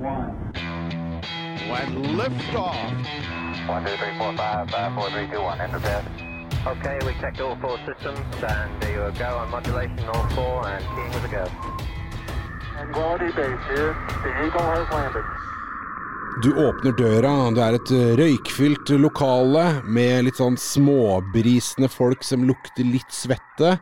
one. When liftoff. One, two, three, four, five, five, four, three, two, one. Enter test. Okay, we checked all four systems, and there you go on modulation, all four, and keying with a go. Quality base here. The Eagle has landed. Du åpner døra, det er et røykfylt lokale med litt sånn småbrisende folk som lukter litt svette.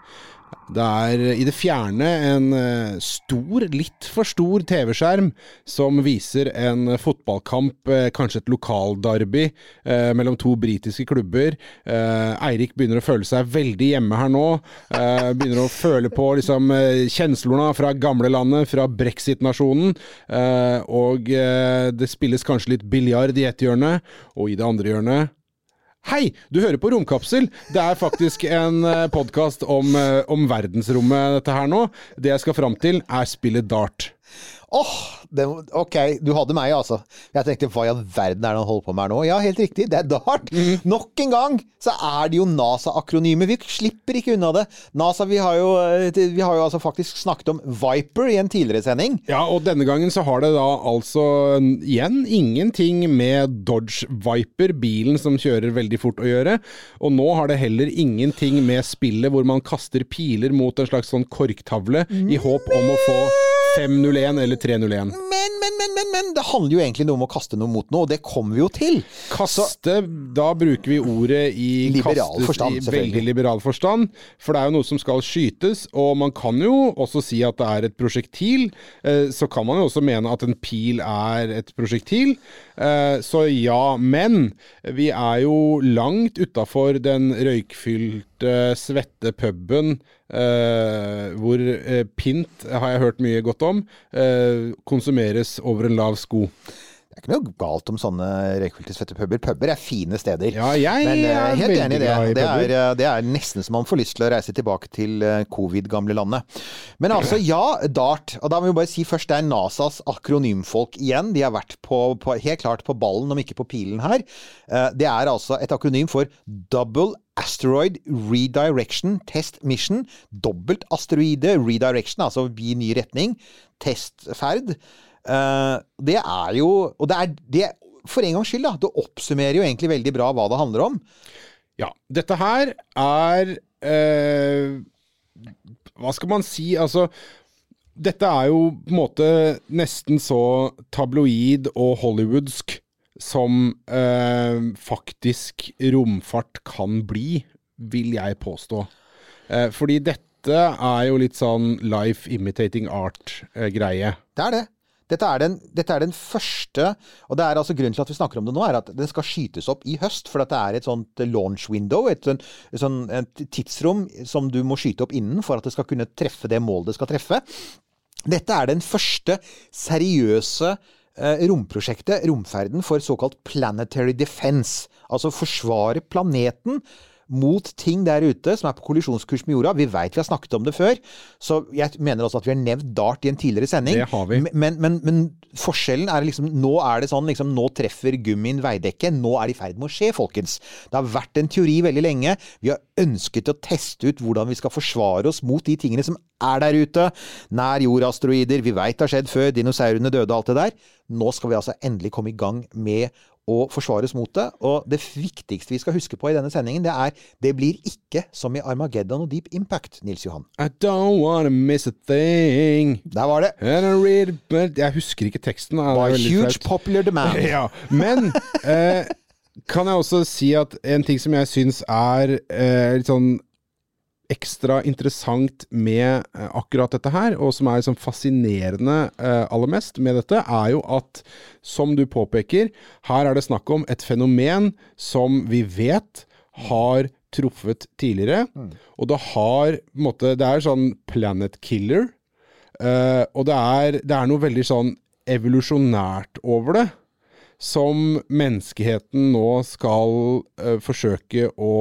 Det er i det fjerne en eh, stor, litt for stor TV-skjerm som viser en fotballkamp, eh, kanskje et lokalderby eh, mellom to britiske klubber. Eh, Eirik begynner å føle seg veldig hjemme her nå. Eh, begynner å føle på liksom, eh, kjenslene fra gamlelandet, fra brexit-nasjonen. Og det spilles kanskje litt biljard i ett hjørne, og i det andre hjørnet Hei, du hører på Romkapsel. Det er faktisk en podkast om, eh, om verdensrommet, dette her nå. Det jeg skal fram til, er spillet dart. Åh, oh, ok, du hadde meg, altså. Jeg tenkte hva i all verden er det han holder på med her nå? Ja, helt riktig, det er DART. Nok en gang så er det jo NASA-akronymer. Vi slipper ikke unna det. NASA, vi har, jo, eh, vi har jo altså faktisk snakket om Viper i en tidligere sending. Ja, og denne gangen så har det da altså igjen ingenting med Dodge Viper, bilen som kjører veldig fort å gjøre. Og nå har det heller ingenting med spillet hvor man kaster piler mot en slags sånn korktavle i håp om å få 501 eller 301. Men, men, men, men, men det handler jo egentlig om å kaste noe mot noe, og det kommer vi jo til. Kaste, da bruker vi ordet i Liberal kastes forstand, i veldig liberal forstand. For det er jo noe som skal skytes, og man kan jo også si at det er et prosjektil. Eh, Så kan man jo også mene at en pil er et prosjektil. Eh, Så ja, men vi er jo langt utafor den røykfylte, svette puben eh, hvor uh, pint, har jeg hørt mye godt om, Uh, konsumeres over en lav sko. Det er ikke noe galt om sånne røykfylte puber. Puber er fine steder. Ja, jeg Men eh, er helt enig i det. Det er, eh, det er nesten så man får lyst til å reise tilbake til eh, covid-gamle landet. Men altså, ja, DART. Og da må vi bare si først, det er NASAs akronymfolk igjen. De har vært på, på, helt klart på ballen, om ikke på pilen her. Det er altså et akronym for Double Asteroid Redirection Test Mission. Dobbelt asteroide redirection, altså gi ny retning. Testferd. Eh, det er jo Og det er det, for en gangs skyld, da. Det oppsummerer jo egentlig veldig bra hva det handler om. Ja, dette her er uh, Hva skal man si? Altså Dette er jo på en måte nesten så tabloid og hollywoodsk som uh, faktisk romfart kan bli, vil jeg påstå. Fordi dette er jo litt sånn life imitating art-greie. Det er det. Dette er, den, dette er den første Og det er altså grunnen til at vi snakker om det nå, er at den skal skytes opp i høst. For at det er et sånt launch window, et, sånt, et, sånn, et tidsrom som du må skyte opp innen for at det skal kunne treffe det målet det skal treffe. Dette er den første seriøse eh, romprosjektet, romferden, for såkalt planetary defense. Altså forsvare planeten mot ting der ute som er på kollisjonskurs med jorda. Vi veit vi har snakket om det før, så jeg mener også at vi har nevnt DART i en tidligere sending. Det har vi. Men, men, men forskjellen er liksom Nå er det sånn liksom, Nå treffer gummien veidekket. Nå er det i ferd med å skje, folkens. Det har vært en teori veldig lenge. Vi har ønsket å teste ut hvordan vi skal forsvare oss mot de tingene som er der ute. Nær jordasteroider. Vi veit det har skjedd før. Dinosaurene døde og alt det der. Nå skal vi altså endelig komme i gang med å forsvares mot det. Og det viktigste vi skal huske på i denne sendingen, det er det blir ikke som i Armageddon og Deep Impact, Nils Johan. I don't wanna miss a thing. Der var det. Read, jeg husker ikke teksten. By huge popular demand. Ja, men eh, kan jeg også si at en ting som jeg syns er eh, litt sånn ekstra interessant med eh, akkurat dette her, og som er liksom fascinerende eh, aller mest med dette, er jo at, som du påpeker, her er det snakk om et fenomen som vi vet har truffet tidligere, og det har på en måte Det er sånn planet killer, eh, og det er, det er noe veldig sånn evolusjonært over det som menneskeheten nå skal uh, forsøke å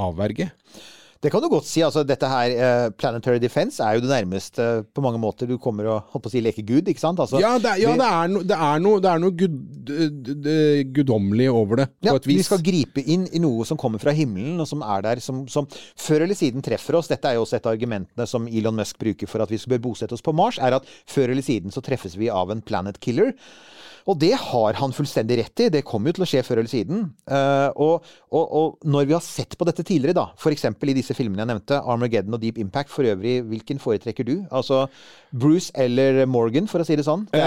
avverge. Det kan du godt si. altså Dette her, eh, Planetary Defense, er jo det nærmeste eh, på mange måter du kommer å holdt på å si leke Gud, ikke sant? Altså, Ja, det, ja det, er no, det er noe, det er noe gud, guddommelig over det, på Ja, et vis. Vi skal gripe inn i noe som kommer fra himmelen, og som er der, som, som før eller siden treffer oss. Dette er jo også et av argumentene som Elon Musk bruker for at vi bør bosette oss på Mars, er at før eller siden så treffes vi av en planet killer. Og det har han fullstendig rett i. Det kommer jo til å skje før eller siden. Eh, og, og, og når vi har sett på dette tidligere, da, f.eks. i disse filmene jeg nevnte, Armageddon og Deep Impact, for øvrig, hvilken foretrekker du? Altså Bruce eller Morgan, for å si det sånn? Det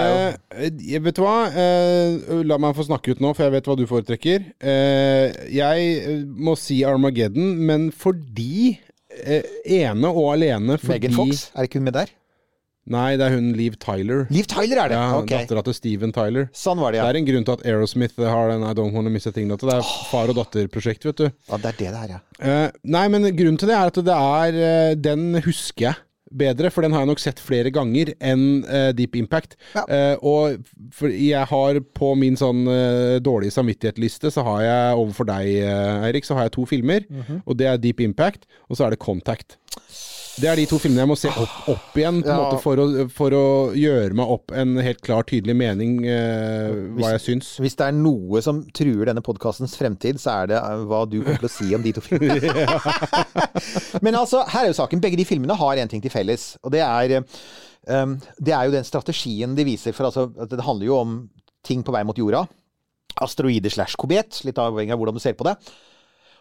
Eh, vet du hva? Eh, la meg få snakke ut nå, for jeg vet hva du foretrekker. Eh, jeg eh, må si Armageddon, men fordi eh, ene og alene fordi Megan Fox, er ikke hun med der? Nei, det er hun Liv Tyler. Liv Tyler er det! Ja, ok. Dattera til Steven Tyler. Sånn var det, ja. Det er en grunn til at Aerosmith har den I Don't Wanna Miss a Thing-låta. Det er far og datter-prosjekt, vet du. ja. Det er det det er, ja. Eh, nei, men grunnen til det er at det er eh, Den husker jeg bedre, for den har jeg nok sett flere ganger enn eh, Deep Impact. Ja. Eh, og for jeg har på min sånn uh, dårlige samvittighetsliste, så har jeg overfor deg, eh, Eirik, så har jeg to filmer. Mhm. Og det er Deep Impact, og så er det Contact. Det er de to filmene jeg må se opp, opp igjen på Ja. måte for, å, for å gjøre meg opp en helt klar, tydelig mening eh, hva jeg syns. Hvis det er noe som truer denne podkastens fremtid, så er det eh, hva du kommer til å si om de to filmene. Men altså, her er jo saken. Begge de filmene har én ting til felles, og det er um, Det er jo den strategien de viser. For altså, det handler jo om ting på vei mot jorda. Asteroide slash kobet, litt avhengig av hvordan du ser på det.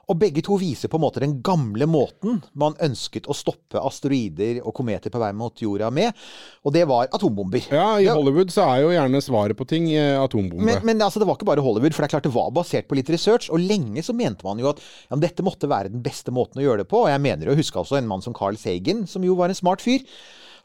Og begge to viser på en måte den gamle måten man ønsket å stoppe asteroider og kometer på vei mot jorda med, og det var atombomber. Ja, i Hollywood så er jo gjerne svaret på ting eh, atombombe. Men, men altså, det var ikke bare Hollywood, for det er klart det var basert på litt research. Og lenge så mente man jo at ja, dette måtte være den beste måten å gjøre det på. Og jeg mener å huske også en mann som Carl Sagen, som jo var en smart fyr.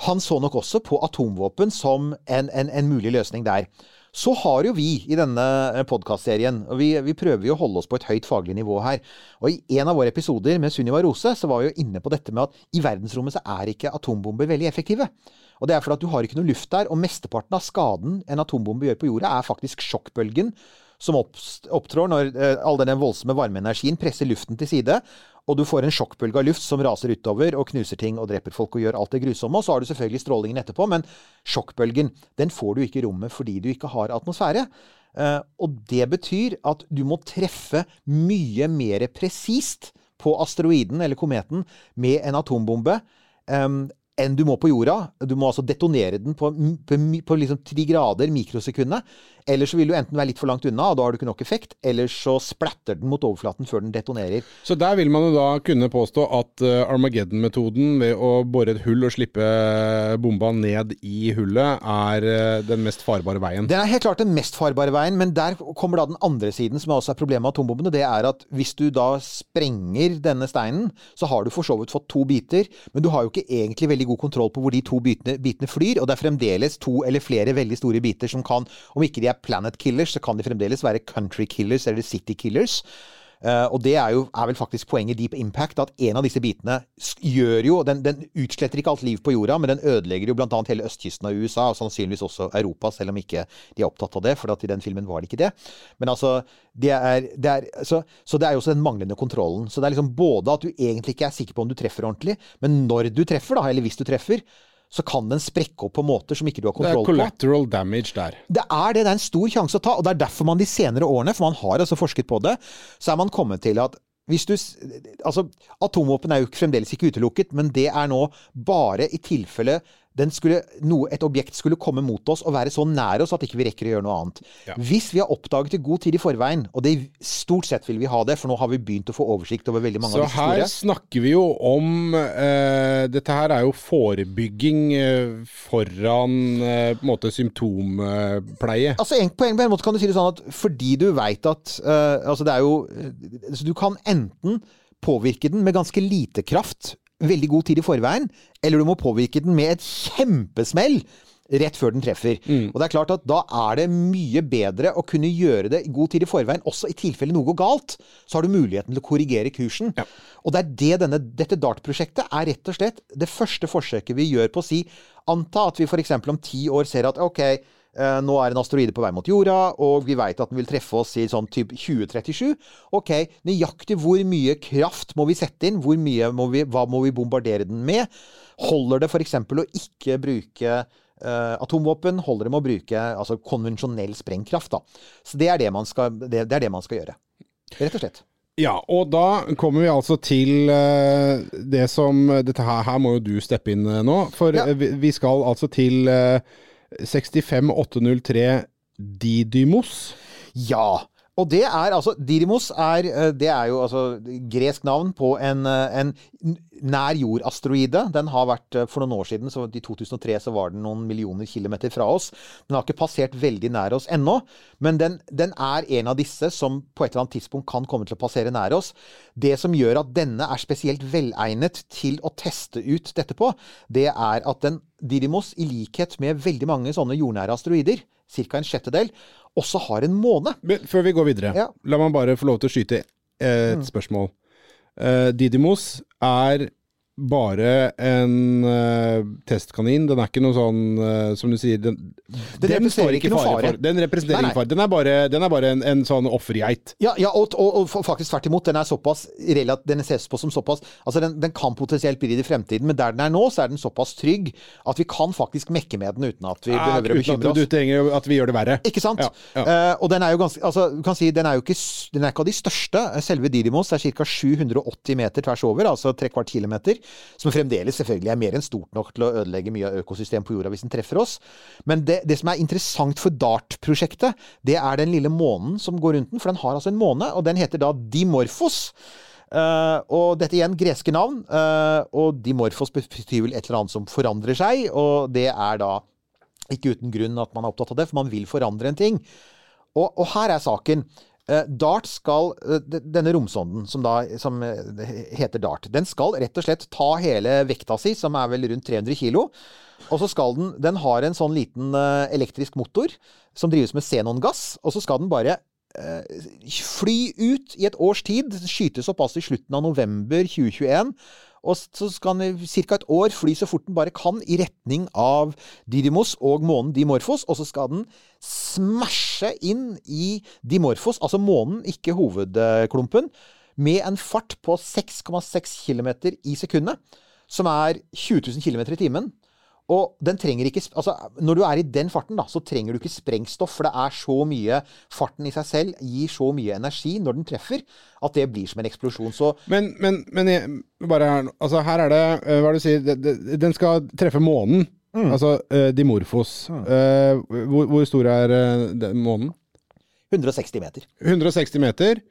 Han så nok også på atomvåpen som en, en, en mulig løsning der. Så har jo vi i denne podkastserien, og vi, vi prøver jo å holde oss på et høyt faglig nivå her. Og i en av våre episoder med Sunniva Rose, så var vi jo inne på dette med at i verdensrommet så er ikke atombomber veldig effektive. Og det er fordi at du har ikke noe luft der, og mesteparten av skaden en atombombe gjør på jorda, er faktisk sjokkbølgen som opptrår når eh, all denne voldsomme varmeenergien presser luften til side, og du får en sjokkbølge av luft som raser utover og knuser ting og dreper folk og gjør alt det grusomme. Og så har du selvfølgelig strålingen etterpå, men sjokkbølgen den får du ikke i rommet fordi du ikke har atmosfære. Eh, og det betyr at du må treffe mye mer presist på asteroiden eller kometen med en atombombe em, enn du må på jorda. Du må altså detonere den på, på, på liksom tre grader mikrosekundet. Eller så vil du enten være litt for langt unna, og da har du ikke nok effekt. Eller så splatter den mot overflaten før den detonerer. Så der vil man jo da kunne påstå at eh, Armageddon-metoden ved å bore et hull og slippe bomba ned i hullet, er eh, den mest farbare veien. Den er helt klart den mest farbare veien, men der kommer da den andre siden, som også er problemet med atombombene. Det er at hvis du da sprenger denne steinen, så har du for så vidt fått to biter, men du har jo ikke egentlig veldig god kontroll på hvor de to bitene, bitene flyr, og det er fremdeles to eller flere veldig store biter som kan, om ikke de er planet killers, så kan de fremdeles være country killers eller city killers. Eh, og det er jo er vel faktisk poenget Deep Impact, at en av disse bitene gjør jo Den, den utsletter ikke alt liv på jorda, men den ødelegger jo bl.a. hele østkysten av USA, og sannsynligvis også Europa, selv om ikke de er opptatt av det, for i den filmen var det ikke det. Men altså, det er, det er, så, så det er jo også den manglende kontrollen. Så det er liksom både at du egentlig ikke er sikker på om du treffer ordentlig, men når du treffer, da, eller hvis du treffer, så kan den sprekke opp på måter som ikke du har kontroll på. Det er collateral på. damage der. Det er det, det er en stor sjanse å ta, og det er derfor man de senere årene, for man har altså forsket på det, så er man kommet til at hvis du, altså Atomvåpen er jo fremdeles ikke utelukket, men det er nå bare i tilfelle skulle, noe, et objekt skulle komme mot oss og være så nær oss at ikke vi rekker å gjøre noe annet. Ja. Hvis vi har oppdaget det god tid i forveien, og det stort sett vil vi ha det, for nå har vi begynt å få oversikt over veldig mange Så av disse her snakker vi jo om eh, Dette her er jo forebygging eh, foran eh, på en måte symptompleie. Altså en, på, en, på en måte kan du si det sånn at fordi du veit at eh, Altså det er jo eh, Så du kan enten påvirke den med ganske lite kraft, veldig god tid i forveien, eller du må påvirke den med et kjempesmell rett før den treffer. Og det er klart at da er det mye bedre å kunne gjøre det i god tid i forveien, også i tilfelle noe går galt. Så har du muligheten til å korrigere kursen. Og det er det denne, dette DART-prosjektet er rett og slett det første forsøket vi gjør på å si Anta at vi f.eks. om ti år ser at ok, nå er en asteroide på vei mot jorda, og vi veit at den vil treffe oss i sånn type 2037. Ok, nøyaktig hvor mye kraft må vi sette inn? Hvor mye må vi, hva må vi bombardere den med? Holder det f.eks. å ikke bruke uh, atomvåpen? Holder det med å bruke altså, konvensjonell sprengkraft? Da? Så det er det, man skal, det, det er det man skal gjøre. Rett og slett. Ja, og da kommer vi altså til eh, det som Dette her, her må jo du steppe inn eh, nå. For Ja. eh, vi, skal altså til eh, 65803 Didymos. Ja. Og det er altså Dirimos er, eh, det er jo altså gresk navn på en, eh, en nær jord-asteroide. Den har vært eh, for noen år siden, så i 2003 så var den noen millioner kilometer fra oss. Den har ikke passert veldig nær oss ennå, men den, den er en av disse som på et eller annet tidspunkt kan komme til å passere nær oss. Det som gjør at denne er spesielt velegnet til å teste ut dette på, det er at den Didymos, i likhet med veldig mange sånne jordnære asteroider, ca. en sjettedel, også har en måne. Men før vi går videre, Ja. Mm. la meg bare få lov til å skyte et et spørsmål. Uh, Didymos er bare en uh, testkanin. Den er ikke noe sånn, uh, som du sier Den, den representerer står ikke fare. For. Den representerer Nei, nei. fare. Den er bare, den er bare en, en sånn offergeit. Ja, ja og, og, og faktisk tvert imot. Den er såpass den ses på som såpass Altså, den, den kan potensielt bli det i fremtiden, men der den er nå, så er den såpass trygg at vi kan faktisk mekke med den uten at vi Ja, behøver å uten bekymre oss. trenger at vi gjør det verre. Ikke sant? Ja. Eh, og den er jo ganske Altså, du kan si den er jo ikke, den er ikke av de største. Selve Didymos er ca. 780 meter tvers over, altså trekvart kilometer. Som fremdeles selvfølgelig er mer enn stort nok til å ødelegge mye av økosystemet på jorda hvis den treffer oss. Men det, det som er interessant for DART-prosjektet, det er den lille månen som går rundt den. For den har altså en måne, og den heter da Dimorphos. Uh, og dette igjen greske navn. Uh, og Dimorphos betyr vel et eller annet som forandrer seg, og det er da ikke uten grunn at man er opptatt av det, for man vil forandre en ting. Og, og her er saken. Eh, DART skal, eh, Denne romsonden som, da, som eh, heter DART, den skal rett og slett ta hele vekta si, som er vel rundt 300 kilo. Og så skal den Den har en sånn liten elektrisk motor som drives med xenongass. Og så skal den bare fly ut i et års tid. Skytes opp altså i slutten av november 2021. Og så skal den ca. et år fly så fort den bare kan i retning av Didymos og månen Dimorphos. Og så skal den smashe inn i Dimorphos, altså månen, ikke hovedklumpen, med en fart på 6,6 km i sekundet. Som er 20 000 km i timen. Og den trenger ikke altså, Når du er i den farten, da, så trenger du ikke sprengstoff. For det er så mye Farten i seg selv gir så mye energi når den treffer, at det blir som en eksplosjon. Så Men, men, men jeg, bare her, altså her er det eh, Hva er det du sier? Det- det- Den skal treffe månen. Mm. Altså uh, Dimorfos. Mm. Uh, hvor, hvor stor er uh, den månen? 160 meter. 160 meter.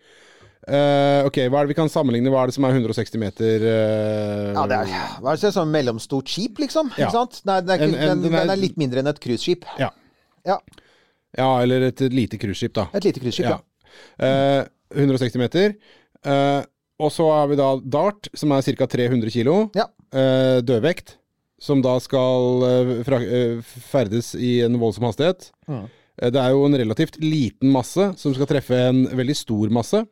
Eh, ok, hva er det vi kan sammenligne? Hva er det som er 160 meter? uh... Ja, det er hva er det, sånn mellomstort skip, liksom. Ja. Ikke sant? Nei, den, er En- en- den, den er- den er litt mindre enn et cruiseskip. Ja. Ja. ja, eller et lite cruiseskip, da. Et lite cruiseskip, ja. Eh, 160 meter. Og så har vi da Dart, som er ca. 300 kilo. Ja. Eh, dødvekt, som da skal fra, ferdes i en voldsom hastighet. Mm. Det er jo en relativt liten masse som skal treffe en veldig stor masse.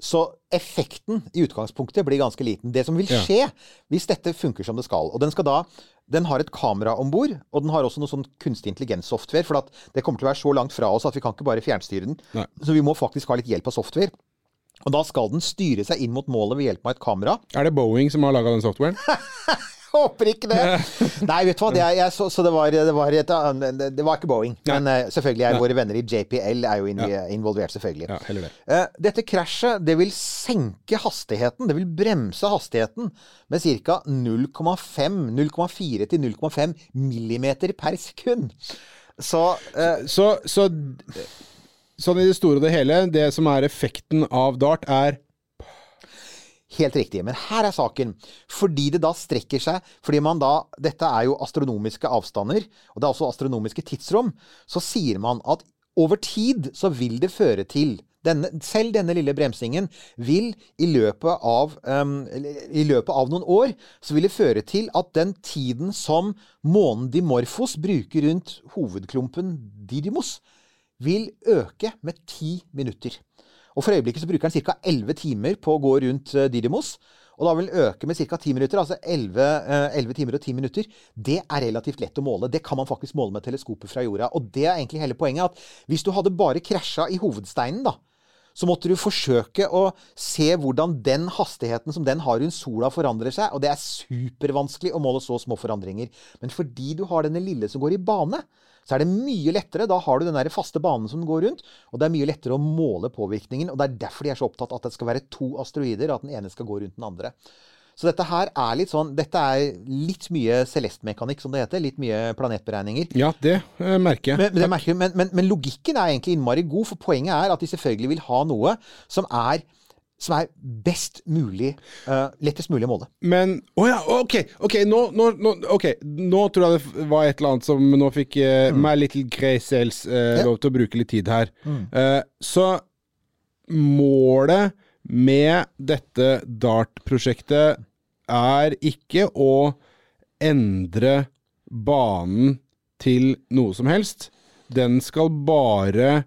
Så effekten i utgangspunktet blir ganske liten. Det som vil Ja. skje hvis dette funker som det skal Og den skal da den har et kamera om bord, og den har også noe sånn kunstig intelligens-software. For det kommer til å være så langt fra oss at vi kan ikke bare fjernstyre den. Nei. Så vi må faktisk ha litt hjelp av software. Og da skal den styre seg inn mot målet ved hjelp av et kamera. Er det Boeing som har laga den softwaren? Håper ikke det! Nei, vet du hva. Det, er, jeg, så, så det, var, det, var et, det var ikke Boeing. Men eh, selvfølgelig er våre venner i JPL er jo in, involvert, selvfølgelig. Ja, heller det. Eh, Dette krasjet det vil senke hastigheten, det vil bremse hastigheten med ca. 0,5-0,4 til 0,5 millimeter per sekund. Så eh, Så, så sånn i det store og det hele, det som er effekten av Dart, er Helt riktig. Men her er saken. Fordi det da strekker seg Fordi man da Dette er jo astronomiske avstander, og det er også astronomiske tidsrom. Så sier man at over tid så vil det føre til denne, selv denne lille bremsingen vil i løpet, av, um, i løpet av noen år så vil det føre til at den tiden som månen Dimorfos bruker rundt hovedklumpen Didymos, vil øke med ti minutter. Og For øyeblikket så bruker den ca. 11 timer på å gå rundt eh, Didymos. og da vil den øke med ca. 10 minutter, altså 11, eh, 11 timer og 10 minutter, det er relativt lett å måle. Det kan man faktisk måle med teleskopet fra jorda. Og det er egentlig hele poenget, at hvis du hadde bare krasja i hovedsteinen, da, så måtte du forsøke å se hvordan den hastigheten som den har rundt sola, forandrer seg. Og det er supervanskelig å måle så små forandringer. Men fordi du har denne lille som går i bane, så er det mye lettere. Da har du den der faste banen som går rundt, og det er mye lettere å måle påvirkningen. Og det er derfor de er så opptatt at det skal være to asteroider, at den ene skal gå rundt den andre. Så dette her er litt sånn Dette er litt mye celestmekanikk, som det heter. Litt mye planetberegninger. Ja, det eh, merker jeg. Men, men, det merker, men, men, men logikken er egentlig innmari god, for poenget er at de selvfølgelig vil ha noe som er som er best mulig uh, Lettest mulig å måle. Men Å ja, OK! ok, nå, nå, nå, okay. nå tror jeg det var et eller annet som nå fikk uh, My Little Grey Cells uh, Ja. lov til å bruke litt tid her. Eh, så målet med dette DART-prosjektet er ikke å endre banen til noe som helst. Den skal bare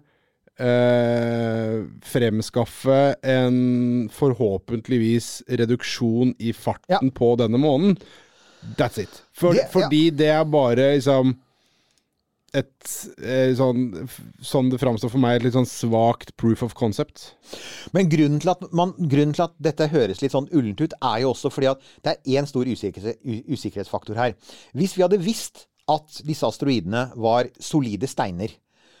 eh, fremskaffe en forhåpentligvis reduksjon i farten Ja. på denne månen. That's it. For, Det- ja. fordi det er bare liksom et eh, sånn Sånn det framstår for meg, et litt sånn svakt proof of concept. Men grunnen til, man, grunnen til at dette høres litt sånn ullent ut, er jo også fordi at det er én stor usikkerhets, usikkerhetsfaktor her. Hvis vi hadde visst at disse asteroidene var solide steiner,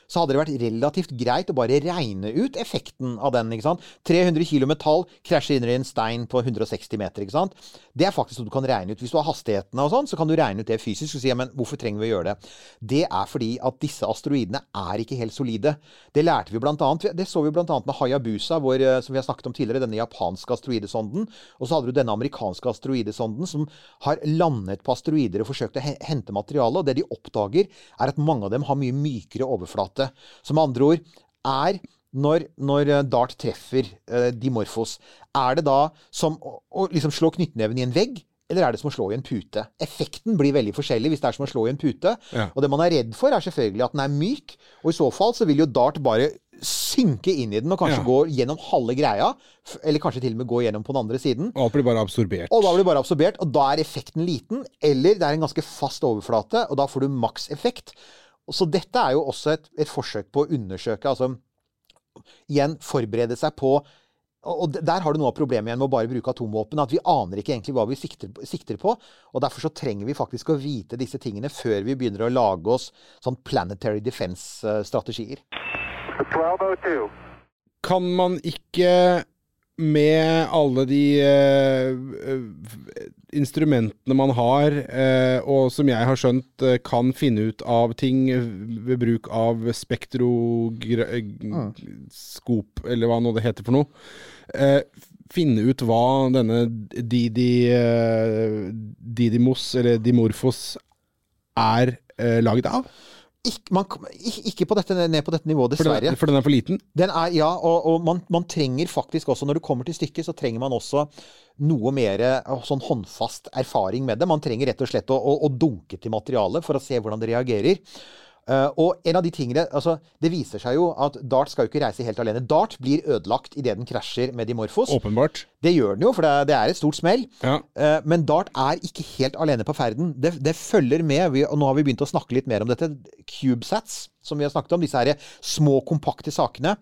så hadde det vært relativt greit å bare regne ut effekten av den. ikke sant? 300 kilo metall krasjer inn i en stein på 160 meter. ikke sant? Det er faktisk noe du kan regne ut. Hvis du har hastighetene og sånn, så kan du regne ut det fysisk og si ja, men hvorfor trenger vi å gjøre det? Det er fordi at disse asteroidene er ikke helt solide. Det lærte vi blant annet, det så vi annet med Hayabusa, hvor, eh, som vi har snakket om tidligere, denne japanske asteroidesonden. Og så hadde du denne amerikanske asteroidesonden som har landet på asteroider og forsøkt å hente materiale. Og det de oppdager, er at mange av dem har mye mykere overflate. Så med andre ord er når, når eh, Dart treffer eh, Dimorphos, er det da som å, å liksom slå knyttneven i en vegg? Eller er det som å slå i en pute? Effekten blir veldig forskjellig hvis det er som å slå i en pute. Ja. Og det man er redd for, er selvfølgelig at den er myk. Og i så fall så vil jo Dart bare synke inn i den og kanskje Ja. gå gjennom halve greia. Eller kanskje til og med gå gjennom på den andre siden. Og alt blir bare absorbert. Og da blir bare absorbert, og da er effekten liten. Eller det er en ganske fast overflate, og da får du maks effekt. Så dette er jo også et, et forsøk på å undersøke, altså igjen forberede seg på og der har du noe av problemet igjen med å bare bruke atomvåpen. At vi aner ikke egentlig hva vi sikter, sikter på. Og derfor så trenger vi faktisk å vite disse tingene før vi begynner å lage oss sånn planetary defense-strategier. Kan man ikke med alle de eh, instrumentene man har, uh, og som jeg har skjønt uh, kan finne ut av ting ved bruk av spektroskop, eller hva nå det heter for noe, finne ut hva denne Didi, Didymos, eller Dimorphos, er laget av? Ikke, man, ikke på dette, ned på dette nivået, dessverre. for den er for liten? Den er, ja, og, og man, man trenger faktisk også, når det kommer til stykket, så trenger man også noe mer eh, sånn håndfast erfaring med det. Man trenger rett og slett å, å, å dunke til materialet for å se hvordan det reagerer. Eh, og en av de tingene, altså Det viser seg jo at Dart skal jo ikke reise helt alene. Dart blir ødelagt idet den krasjer med Dimorphos. Åpenbart. Det gjør den jo, for det, det er et stort smell. Ja. Eh, Men Dart er ikke helt alene på ferden. Det, det følger med, vi, og nå har vi begynt å snakke litt mer om dette, CubeSats, som vi har snakket om, disse her små, kompakte sakene.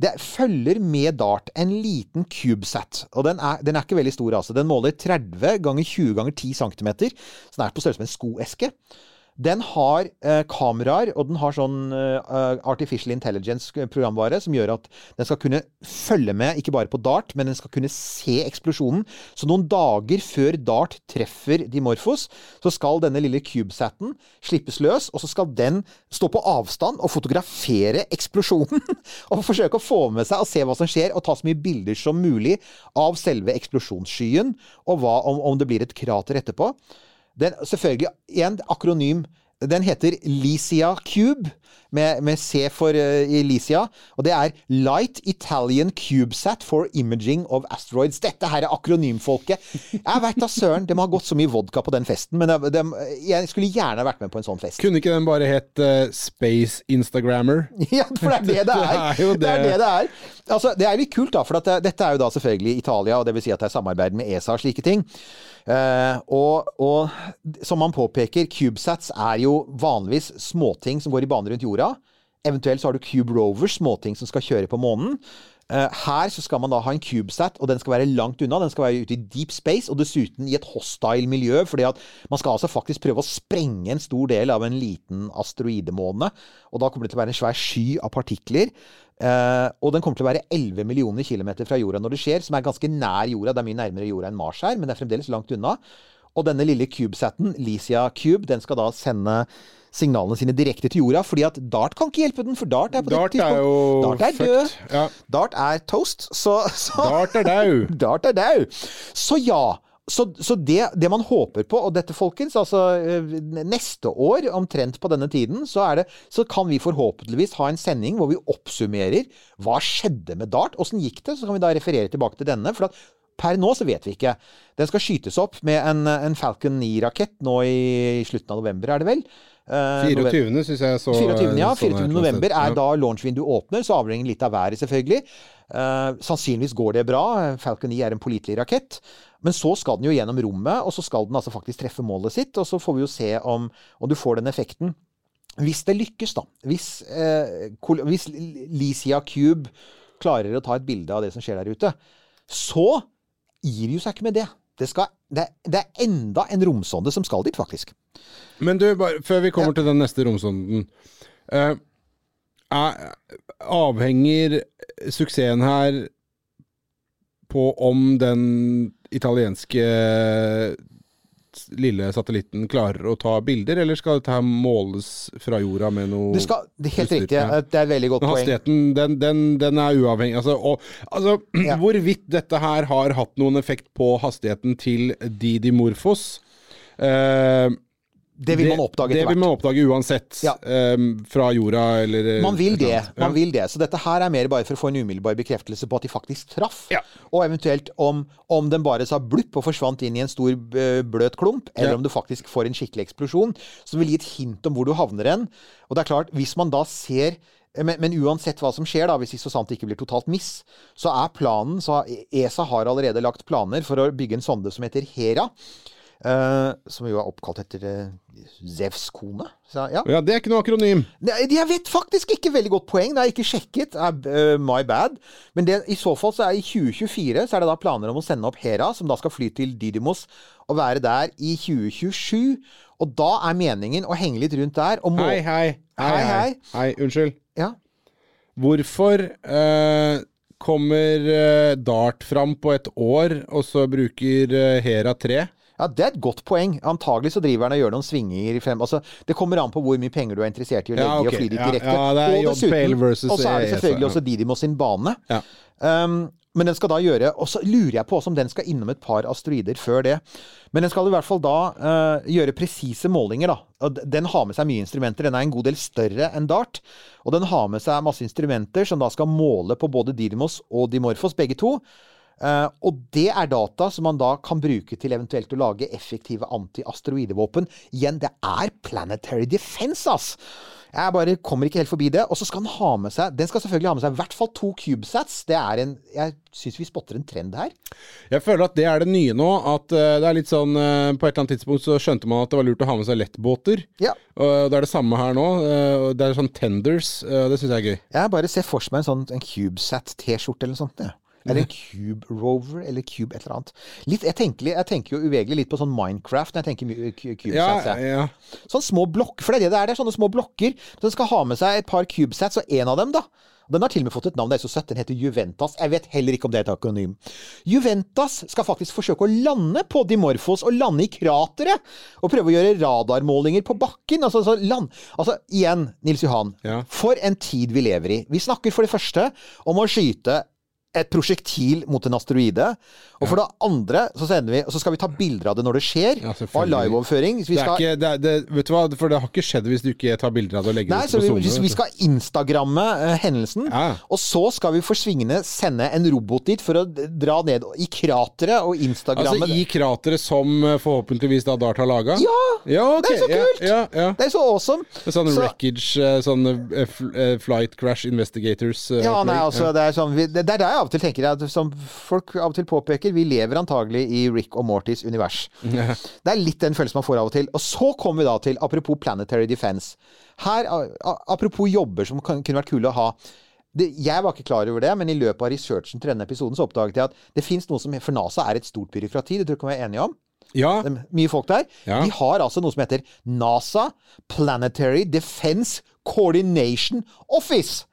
Det følger med Dart en liten CubeSat, og den er, den er ikke veldig stor. altså. Den måler 30 ganger 20 ganger 10 cm, så den er på størrelse med en skoeske. Den har eh, kameraer, og den har sånn eh, artificial intelligence-programvare som gjør at den skal kunne følge med, ikke bare på Dart, men den skal kunne se eksplosjonen. Så noen dager før Dart treffer Dimorphos, så skal denne lille CubeSaten slippes løs, og så skal den stå på avstand og fotografere eksplosjonen. og forsøke å få med seg og se hva som skjer, og ta så mye bilder som mulig av selve eksplosjonsskyen, og hva om, om det blir et krater etterpå. Den, selvfølgelig, igjen, akronym. Den heter Lysia Cube. med, med C for uh, Licia. Og det er Light Italian CubeSat for Imaging of Asteroids. Dette her er akronymfolket. Jeg veit da søren, de har gått så mye vodka på den festen, men de, de, jeg skulle gjerne vært med på en sånn fest. Kunne ikke den bare hett uh, Space Instagrammer? Ja, for det er det det er. Det er jo Det er det. det det er. Altså, det er litt kult, da, for at det, dette er jo da selvfølgelig Italia, og det vil si at det er samarbeid med ESA og slike ting. Eh, og, og som man påpeker, CubeSats er jo vanligvis småting som går i bane rundt jorda. Eventuelt så har du Cube Rovers, småting som skal kjøre på månen. Eh, her så skal man da ha en CubeSat, og den skal være langt unna. Den skal være ute i deep space, og dessuten i et hostile miljø. fordi at man skal altså faktisk prøve å sprenge en stor del av en liten asteroidemåne. Og da kommer det til å være en svær sky av partikler. Eh, og den kommer til å være 11 millioner kilometer fra jorda når det skjer, som er ganske nær jorda. Det er mye nærmere jorda enn Mars her, men det er fremdeles langt unna. Og denne lille CubeSaten, Lysia Cube, den skal da sende signalene sine direkte til jorda, fordi at Dart kan ikke hjelpe den, for Dart er på Dart det jo Dart er død. Ja. Dart er toast, så, så Dart er dau. Dart er dau. Så ja. Så, så det, det man håper på, og dette folkens, altså eh, neste år omtrent på denne tiden, så, er det, så kan vi forhåpentligvis ha en sending hvor vi oppsummerer hva skjedde med Dart. Åssen gikk det? Så kan vi da referere tilbake til denne. for at Per nå så vet vi ikke. Den skal skytes opp med en, en Falcon 9-rakett nå i slutten av november, er det vel? Eh, 24. syns jeg så 24. ja, sånn 24. november er da launchvinduet åpner, så avhenger litt av været, selvfølgelig. Eh, sannsynligvis går det bra. Falcon 9 er en pålitelig rakett. Men så skal den jo gjennom rommet, og så skal den altså faktisk treffe målet sitt. Og så får vi jo se om, om du får den effekten. Hvis det lykkes, da. Hvis, eh, hvis Licia Cube klarer å ta et bilde av det som skjer der ute, så gir jo seg ikke med det. Det, skal, det, det er enda en romsonde som skal dit, faktisk. Men du, bare, før vi kommer til den neste romsonden eh, er, Avhenger suksessen her på om den italienske lille satellitten klarer å ta bilder, eller skal dette her måles fra jorda med noe Det, skal, det er helt utstyr? riktig. Ja. Det er et veldig godt poeng. hastigheten, den, den, den er uavhengig. Altså, og, altså Ja. hvorvidt dette her har hatt noen effekt på hastigheten til Didi Morfos eh, Det vil man oppdage etter hvert. Det vil man oppdage uansett. Ja. um, fra jorda eller Man vil det. annet. man vil det. Så dette her er mer bare for å få en umiddelbar bekreftelse på at de faktisk traff. Ja. Og eventuelt om, om den bare sa blupp og forsvant inn i en stor eh, bløt klump, eller Ja. om du faktisk får en skikkelig eksplosjon, som vil gi et hint om hvor du havner hen. Og det er klart, hvis man da ser men, men uansett hva som skjer, da, hvis det så sant ikke blir totalt miss, så er planen så ESA har allerede lagt planer for å bygge en sonde som heter Hera. Eh, som jo er oppkalt etter uh, Zevs kone. Så, ja. Ja, det er ikke noe akronym. Ne, Jeg vet faktisk ikke veldig godt poeng. Det har jeg ikke sjekket. Er, øh, my bad. Men det, i så fall så er i 2024 så er det da planer om å sende opp Hera, som da skal fly til Didymos og være der i 2027. Og da er meningen å henge litt rundt der. Må, Hei, hei. Hei, Hei, hei. hei. unnskyld. Ja. Hvorfor uh kommer Dart fram på et år, og så bruker Hera tre? Ja, Det er et godt poeng. Antagelig så driver han og gjør noen svinger i frem... Altså, det kommer an på hvor mye penger du er interessert i å legge Ja, i og fly dit direkte. ja, det er og dessuten, versus og så er det selvfølgelig også Didimo sin bane. Ja. Um, men den skal da gjøre Og så lurer jeg på også om den skal innom et par asteroider før det. Men den skal i hvert fall da uh, gjøre presise målinger, da. Den har med seg mye instrumenter. Den er en god del større enn Dart. Og den har med seg masse instrumenter som da skal måle på både Didymos og Dimorphos, begge to. Eh, og det er data som man da kan bruke til eventuelt å lage effektive anti-asteroidevåpen. Igjen, det er planetary defense, ass! Jeg bare kommer ikke helt forbi det. Og så skal den ha med seg Den skal selvfølgelig ha med seg i hvert fall to CubeSats. Det er en Jeg syns vi spotter en trend her. Jeg føler at det er det nye nå. At eh, det er litt sånn eh, På et eller annet tidspunkt så skjønte man at det var lurt å ha med seg lettbåter. Ja. Og det er det samme her nå. det er sånn tenders. det syns jeg er gøy. Jeg bare ser for meg en sånn en CubeSat-T-skjorte eller noe sånt. Ja. Eller en Cube Rover, eller Cube et eller annet. Litt, jeg, tenker, jeg tenker jo uvegelig litt på sånn Minecraft når jeg tenker CubeSats. Ja, ja. Sånn små blokker, for det er det det er. Det er sånne små blokker. Så den skal ha med seg et par CubeSats, og en av dem, da Den har til og med fått et navn, det er så søtt. Den heter Juventas. Jeg vet heller ikke om det er et akronym. Juventas skal faktisk forsøke å lande på Dimorphos, og lande i krateret. Og prøve å gjøre radarmålinger på bakken. Altså, altså, land. altså igjen, Nils Johan. Ja. For en tid vi lever i. Vi snakker for det første om å skyte et prosjektil mot en asteroide. Og for det andre så, sender vi, så skal vi ta bilder av det når det skjer. Ja, og ha liveoverføring. Det er skal, ikke, det er, det, vet du hva, for det har ikke skjedd hvis du ikke tar bilder av det og legger Nei, det ut på SoMe. vi, vi skal instagramme uh, hendelsen. Ja. Og så skal vi for svingende sende en robot dit for å dra ned i krateret og instagramme Altså i krateret som eh, forhåpentligvis da Dart har laga? Ja! ja okay. Det er så kult! Ja, ja, ja. Det er så awesome! Sånn Så- wreckage, eh, sånn uh, fl flight crash investigators Uh, Ja, nei, altså, det er sånn vi, Det det er der jeg av og til tenker jeg, som folk av og til påpeker, vi lever antagelig i Rick og Mortys univers. Det er litt den følelsen man får av og til. Og så kommer vi da til, apropos Planetary Defense. Her, apropos jobber som kunne vært kule å ha. Det, jeg var ikke klar over det, men i løpet av researchen til denne episoden så oppdaget jeg at det fins noe som For NASA er et stort byråkrati, det tror jeg kan være enige om. Ja, Det er mye folk der. Ja. De har altså noe som heter NASA Planetary Defense Coordination Office.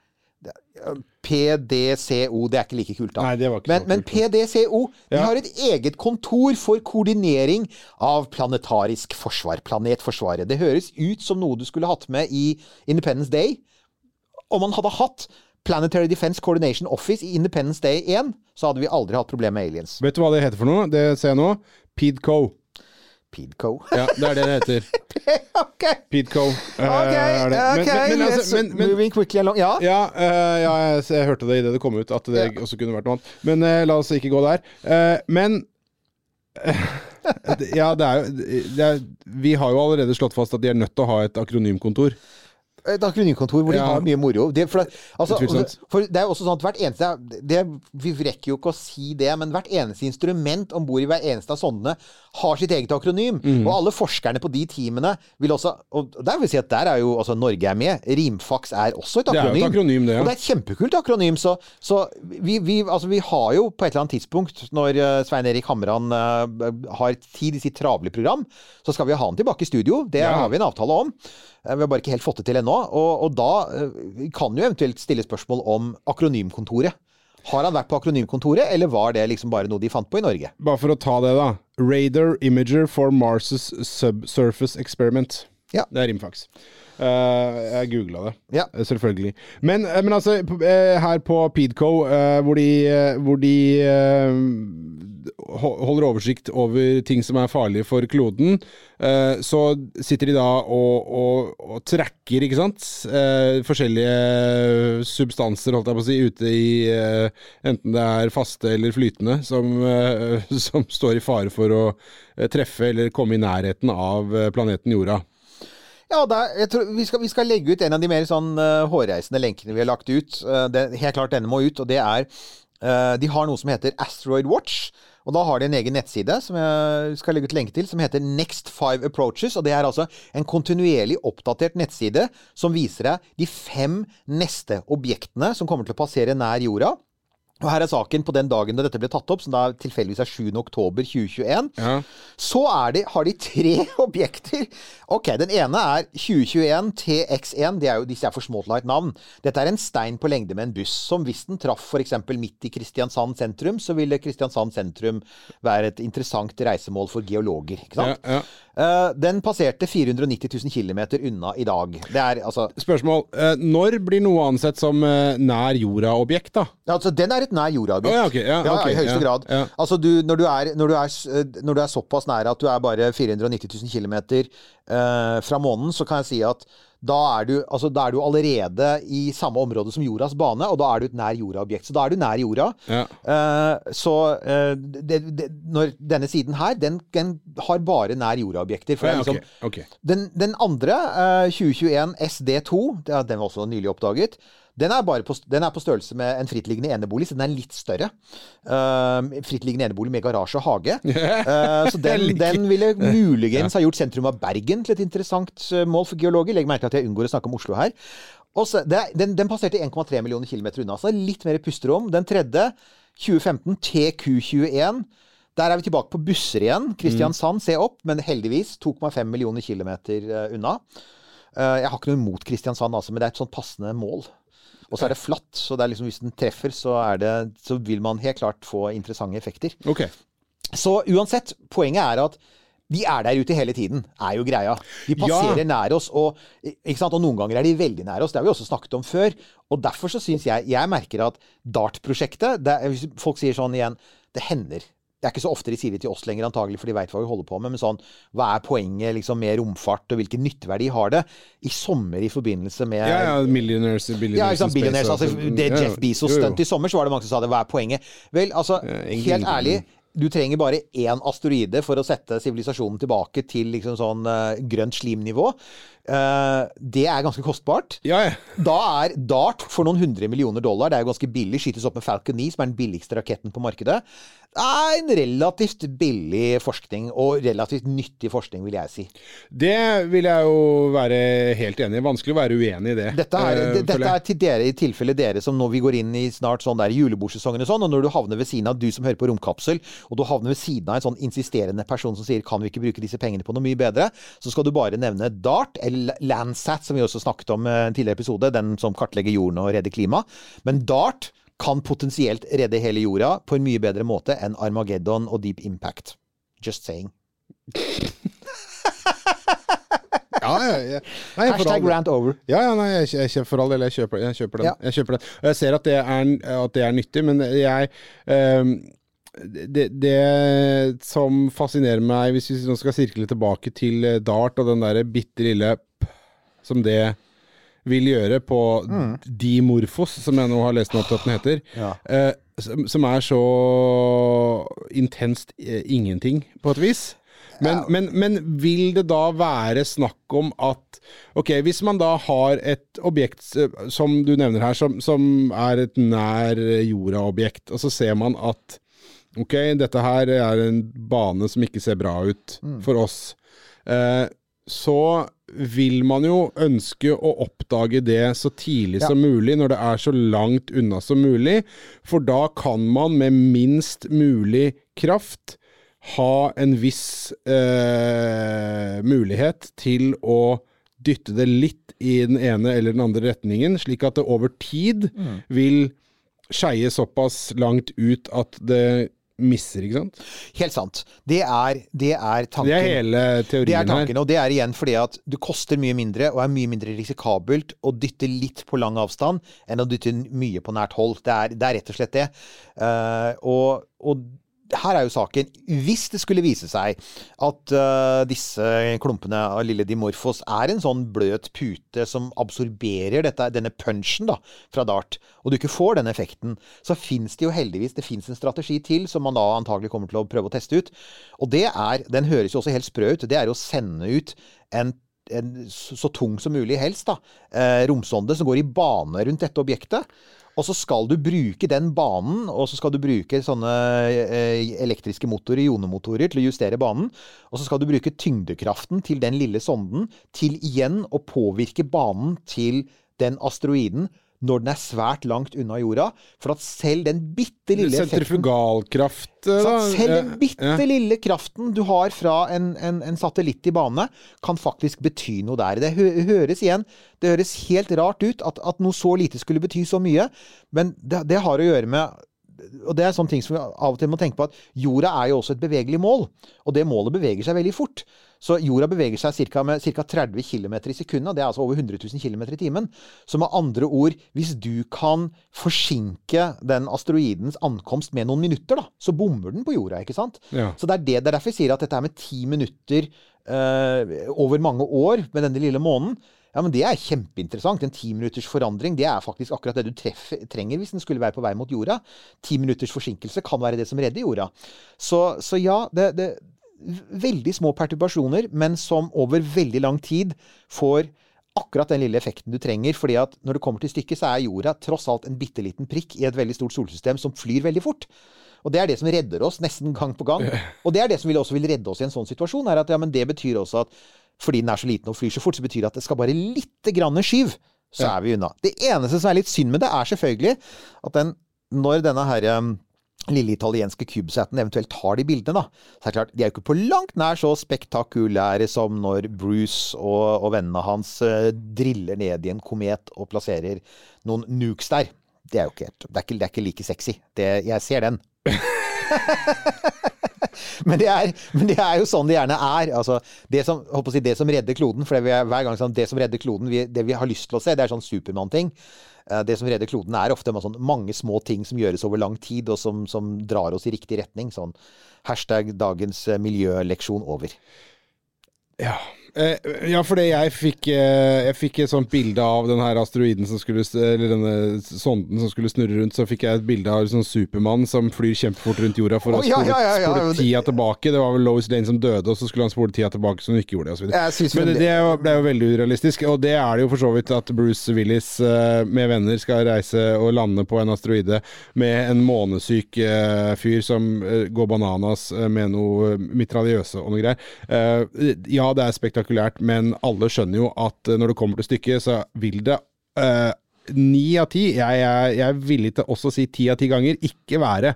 PDCO, det er ikke like kult, da. Nei, det var ikke men, så men kult. PDCO de Ja. har et eget kontor for koordinering av planetarisk forsvar. Planetforsvaret. Det høres ut som noe du skulle hatt med i Independence Day. Om man hadde hatt Planetary Defense Coordination Office i Independence Day 1, så hadde vi aldri hatt problem med aliens. vet du hva det heter for noe? Det ser jeg nå. PIDCO. PIDCO. Ja, det er det det heter. ok! PIDCO. Uh, Ok, er det. Men, men, men, altså, men, men moving quickly along. Ja. Ja, uh, ja jeg, jeg hørte det idet det kom ut, at det Ja. også kunne vært noe annet. Men uh, la oss ikke gå der. Eh, men Ja, det er jo er, Vi har jo allerede slått fast at de er nødt til å ha et akronymkontor. Et akronymkontor hvor de Ja. har mye moro. Det, for, det- altså, for det er jo også sånn at hvert eneste det, Vi rekker jo ikke å si det, men hvert eneste instrument om bord i hver eneste av sondene har sitt eget akronym. Mm. Og alle forskerne på de teamene vil også Og der vil si at der er jo altså Norge er med. Rimfax er også et Det er akronym. et akronym, det, ja. Og det er et kjempekult akronym. Så, så vi, vi, altså, vi har jo på et eller annet tidspunkt, når uh, Svein Erik Hamran uh, har tid i sitt travle program, så skal vi ha han tilbake i studio. Det Ja. har vi en avtale om. Eh, Vi har bare ikke helt fått det til ennå. Og, og da eh, kan jo eventuelt stille spørsmål om akronymkontoret. Har han vært på akronymkontoret, eller var det liksom bare noe de fant på i Norge? Bare for å ta det, da. Radar Imager for Mars' Subsurface Experiment. Ja. Det er rimfax. Eh, jeg googla det, Ja. eh, selvfølgelig. Men, eh, men altså, her på Pedco, hvor de, hvor de holder oversikt over ting som er farlige for kloden, så sitter de da og, og, og tracker, ikke sant, forskjellige substanser, holdt jeg på å si, ute i enten det er faste eller flytende, som, som står i fare for å treffe eller komme i nærheten av planeten Jorda. Ja, er, jeg tror, vi, skal, vi skal legge ut en av de mer sånn uh, hårreisende lenkene vi har lagt ut. Uh, det, helt klart denne må ut, og det er Uh, De har noe som heter Asteroid Watch. Og da har de en egen nettside som jeg skal legge ut lenke til, som heter Next Five Approaches. Og det er altså en kontinuerlig oppdatert nettside som viser deg de fem neste objektene som kommer til å passere nær jorda. Og her er saken på den dagen da dette ble tatt opp, som da tilfeldigvis er 7. oktober 2021. Ja. Så er de, har de tre objekter. Ok, Den ene er 2021 TX1. Det er jo, disse er for små til å ha et navn. Dette er en stein på lengde med en buss. Som hvis den traff f.eks. midt i Kristiansand sentrum, så ville Kristiansand sentrum være et interessant reisemål for geologer. ikke sant? Ja, ja. Eh, den passerte 490 000 km unna i dag. Det er altså Spørsmål. Uh, når blir noe ansett som uh, nær jorda-objekt, da? Altså, Den er et nær jorda-objekt. Oh, ja, okay, ja, ok, i høyeste ja, grad. ja. Altså, du, når, du er, når, du er, når du er såpass nær at du er bare 490 000 km fra månen, så kan jeg si at da er, du, altså, da er du allerede i samme område som jordas bane, og da er du et nær jorda-objekt. Så da er du nær jorda. Ja. Uh, så uh, det, det, når denne siden her, den, den har bare nær jorda-objekter. Ja, liksom, okay. ok. den, den andre, uh, 2021 SD2, det er- den var også nylig oppdaget. Den er, bare på, den er på størrelse med en frittliggende enebolig, så den er litt større. Uh, frittliggende enebolig med garasje og hage. Uh, så den, den ville muligens ha gjort sentrum av Bergen til et interessant eh, mål for geologer. Legg merke til at jeg unngår å snakke om Oslo her. Også, den, den passerte 1,3 millioner kilometer unna, så litt mer pusterom. Den tredje, 2015, TQ21. Der er vi tilbake på busser igjen. Kristiansand, se opp, men heldigvis 2,5 millioner kilometer eh, unna. Jeg har ikke noe imot Kristiansand, altså, men det er et sånn passende mål. Og så er det flatt, så det er liksom, hvis den treffer, så, er det, så vil man helt klart få interessante effekter. Okay. Så uansett, poenget er at De er der ute hele tiden, er jo greia. De passerer Ja. nær oss, og, og noen ganger er de veldig nær oss. Det har vi også snakket om før. Og derfor så syns jeg Jeg merker at DART-prosjektet hvis Folk sier sånn igjen Det hender. Det er ikke så ofte de sier det til oss lenger, antagelig, for de veit hva vi holder på med. Men sånn, hva er poenget liksom, med romfart, og hvilken nytteverdi har det? I sommer i forbindelse med Ja, ja, Millionaires, billionaires ja, liksom, billionaires, altså, det ja, Jeff Bezos jo, jo. stunt i sommer, så var det mange som sa det. Hva er poenget? Vel, altså, ja, helt ærlig. Du trenger bare én asteroide for å sette sivilisasjonen tilbake til liksom sånn uh, grønt slimnivå. Uh, det er ganske kostbart. Ja, ja. Da er DART for noen hundre millioner dollar. Det er jo ganske billig. Skytes opp med Falcon 9, som er den billigste raketten på markedet. Er en relativt billig forskning, og relativt nyttig forskning, vil jeg si. Det vil jeg jo være helt enig i. Vanskelig å være uenig i det. Dette er, eh, dette er til dere i tilfelle dere som når vi går inn i snart sånn der julebordsesongen og sånn, og når du havner ved siden av du som hører på Romkapsel, og du havner ved siden av en sånn insisterende person som sier kan vi ikke bruke disse pengene på noe mye bedre, så skal du bare nevne DART, eller Landsat, som vi også snakket om i en tidligere episode, den som kartlegger jorden og redder klima. Men DART kan potensielt redde hele jorda på en mye bedre måte enn Armageddon og Deep Impact. Just saying. Ja, ja, ja. Nei, Hashtag rant over. Ja, ja, nei, jeg, jeg, for all del, jeg kjøper, jeg kjøper den. Ja. Jeg kjøper den. Og jeg ser at det er, at det er nyttig, men jeg um, det, det som fascinerer meg, hvis vi nå skal sirkle tilbake til eh, Dart og den derre bitte lille p som det vil gjøre på Dimorphos, som jeg nå har lest opp til at den heter, Ja. eh, som, er så intenst eh, ingenting, på et vis. Men, men, men vil det da være snakk om at Ok, hvis man da har et objekt eh, som du nevner her, som, som er et nær jorda-objekt, og så ser man at ok, dette her er en bane som ikke ser bra ut for oss, eh, så vil man jo ønske å oppdage det så tidlig Ja. som mulig, når det er så langt unna som mulig. For da kan man med minst mulig kraft ha en viss eh, mulighet til å dytte det litt i den ene eller den andre retningen, slik at det over tid vil skeie såpass langt ut at det misser, ikke sant? Helt sant. Det er, det er tanken. Det er hele teorien Det er tanken, her. og det er igjen fordi at det koster mye mindre og er mye mindre risikabelt å dytte litt på lang avstand enn å dytte mye på nært hold. Det er, det er rett og slett det. Uh, og, og her er jo saken. Hvis det skulle vise seg at uh, disse klumpene av lille Dimorphos er en sånn bløt pute som absorberer dette, denne punchen da, fra Dart, og du ikke får den effekten, så fins det jo heldigvis det en strategi til som man da antagelig kommer til å prøve å teste ut. Og det er Den høres jo også helt sprø ut. Det er å sende ut en en så tung som mulig helst, da, eh, romsonde som går i bane rundt dette objektet. Og så skal du bruke den banen, og så skal du bruke sånne eh, elektriske motorer, ionemotorer, til å justere banen. Og så skal du bruke tyngdekraften til den lille sonden til igjen å påvirke banen til den asteroiden når den er svært langt unna jorda. For at selv den bitte lille Sentrifugalkraft, eh, da. Selv den bitte ja. lille kraften du har fra en, en, en satellitt i bane, kan faktisk bety noe der. Det høres igjen Det høres helt rart ut at, at noe så lite skulle bety så mye, men det, det har å gjøre med og det er sånne ting som vi av og til må tenke på at jorda er jo også et bevegelig mål. Og det målet beveger seg veldig fort. Så jorda beveger seg cirka med ca. 30 km i sekundet. Det er altså over 100 000 km i timen. Så med andre ord, hvis du kan forsinke den asteroidens ankomst med noen minutter, da, så bommer den på jorda, ikke sant? Ja. Så det er, det, det er derfor jeg sier at dette er med ti minutter eh, over mange år med denne lille månen. Ja, men Det er kjempeinteressant. En timinutters forandring det er faktisk akkurat det du treffer, trenger hvis den skulle være på vei mot jorda. Ti minutters forsinkelse kan være det som redder jorda. Så, så ja, det, det Veldig små perturbasjoner, men som over veldig lang tid får akkurat den lille effekten du trenger. fordi at når det kommer til stykket, så er jorda tross alt en bitte liten prikk i et veldig stort solsystem som flyr veldig fort. Og det er det som redder oss nesten gang på gang. Og det er det som vil også vil redde oss i en sånn situasjon. er at ja, men Det betyr også at fordi den er så liten og flyr så fort, så betyr det at det skal bare litt grann skyv, så er vi unna. Det eneste som er litt synd med det, er selvfølgelig at den, når denne her um, lille italienske CubeSaten eventuelt tar de bildene, da. Så det er klart, de er jo ikke på langt nær så spektakulære som når Bruce og, og vennene hans eh, driller ned i en komet og plasserer noen nukes der. Det er jo ikke helt Det er ikke, det er ikke like sexy. Det, jeg ser den. Men det, er, men det er jo sånn det gjerne er. Altså, det, som, si, det som redder kloden For det vi er, hver gang sånn, det som redder kloden, vi, det vi har lyst til å se, det er sånn Supermann-ting. Eh, Det som redder kloden, er ofte sånn mange små ting som gjøres over lang tid, og som, som drar oss i riktig retning. Sånn hashtag dagens eh, miljøleksjon over. Ja. Eh, ja, fordi jeg fikk, eh, jeg fikk et sånt bilde av den her asteroiden som skulle Eller denne sonden som skulle snurre rundt. Så fikk jeg et bilde av sånn Supermann som flyr kjempefort rundt jorda for Å, oh, ja, spole, ja, ja, spole tida tilbake. Det var vel Lois Lane som døde, og så skulle han spole tida tilbake som hun ikke gjorde det. Og så. Men det, det ble jo veldig urealistisk. Og det er det jo for så vidt at Bruce Willis eh, med venner skal reise og lande på en asteroide med en månesyk fyr som går bananas med noe mitraljøse og noe greier. Eh, ja, det er spektakulært, men alle skjønner jo at eh, når det kommer til stykket, så vil det eh, ni av ti, jeg, jeg, er villig til også å si ti av ti ganger, ikke være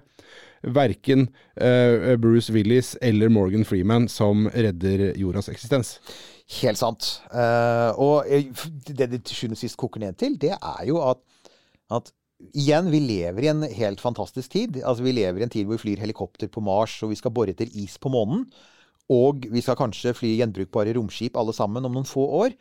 verken uh, Bruce Willis eller Morgan Freeman som redder jordas eksistens. Helt sant. Uh, og eh, det det til sjuende og sist koker ned til, det er jo at, at Igjen, vi lever i en helt fantastisk tid. Altså, Vi lever i en tid hvor vi flyr helikopter på Mars, og vi skal bore etter is på månen. Og vi skal kanskje fly gjenbrukbare romskip alle sammen om noen få år.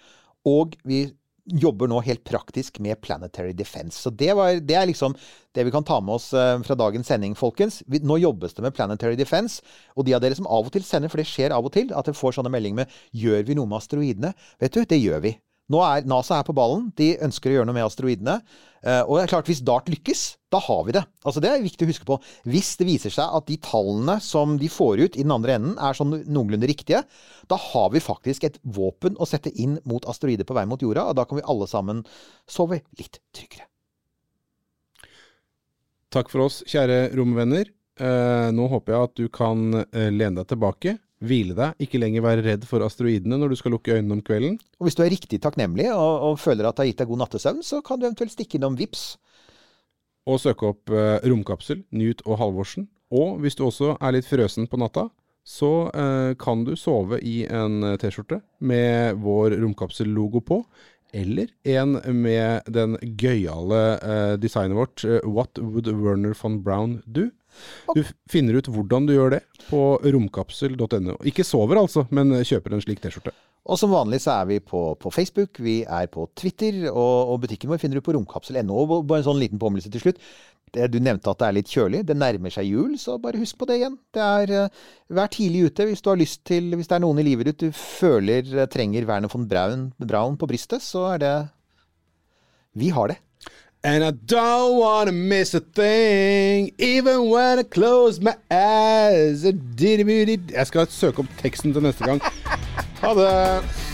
Og vi jobber nå helt praktisk med Planetary Defense. Så det, var, det er liksom det vi kan ta med oss eh, fra dagens sending, folkens. Nå jobbes det med Planetary Defense. Og de av dere som av og til sender, for det skjer av og til, at dere får sånne meldinger med 'Gjør vi noe med asteroidene?' Vet du, det gjør vi. Nå er NASA er på ballen. De ønsker å gjøre noe med asteroidene. Eh, og det er klart, hvis DART lykkes, da har vi det. Altså Det er viktig å huske på. Hvis det viser seg at de tallene som de får ut i den andre enden, er sånn noenlunde riktige, da har vi faktisk et våpen å sette inn mot asteroider på vei mot jorda, og da kan vi alle sammen sove litt tryggere. Takk for oss, kjære romvenner. Eh, nå håper jeg at du kan eh, lene deg tilbake, hvile deg, ikke lenger være redd for asteroidene når du skal lukke øynene om kvelden. Og hvis du er riktig takknemlig og, og føler at det har gitt deg god nattesøvn, så kan du eventuelt stikke innom VIPS. Og søke opp eh, Romkapsel, Newt og Halvorsen. Og hvis du også er litt frøsen på natta, så eh, kan du sove i en eh, T-skjorte med vår romkapsellogo på. Eller en med den gøyale eh, designet vårt, eh, What Would Werner von Braun Do? Du finner ut hvordan du gjør det på romkapsel.no. Ikke sover altså, men kjøper en slik T-skjorte. Og som vanlig så er vi på, på Facebook, vi er på Twitter, og, og butikken vår finner du på romkapsel.no. Og Bare en sånn liten påminnelse til slutt. Det, du nevnte at det er litt kjølig. Det nærmer seg jul, så bare husk på det igjen. Det er eh, Vær tidlig ute hvis du har lyst til Hvis det er noen i livet ditt du føler eh, trenger Werner von Braun, Braun på brystet, så er det Vi har det. And I don't wanna miss a thing, even when I close my eyes. Jeg skal søke opp teksten til neste gang. Ha det!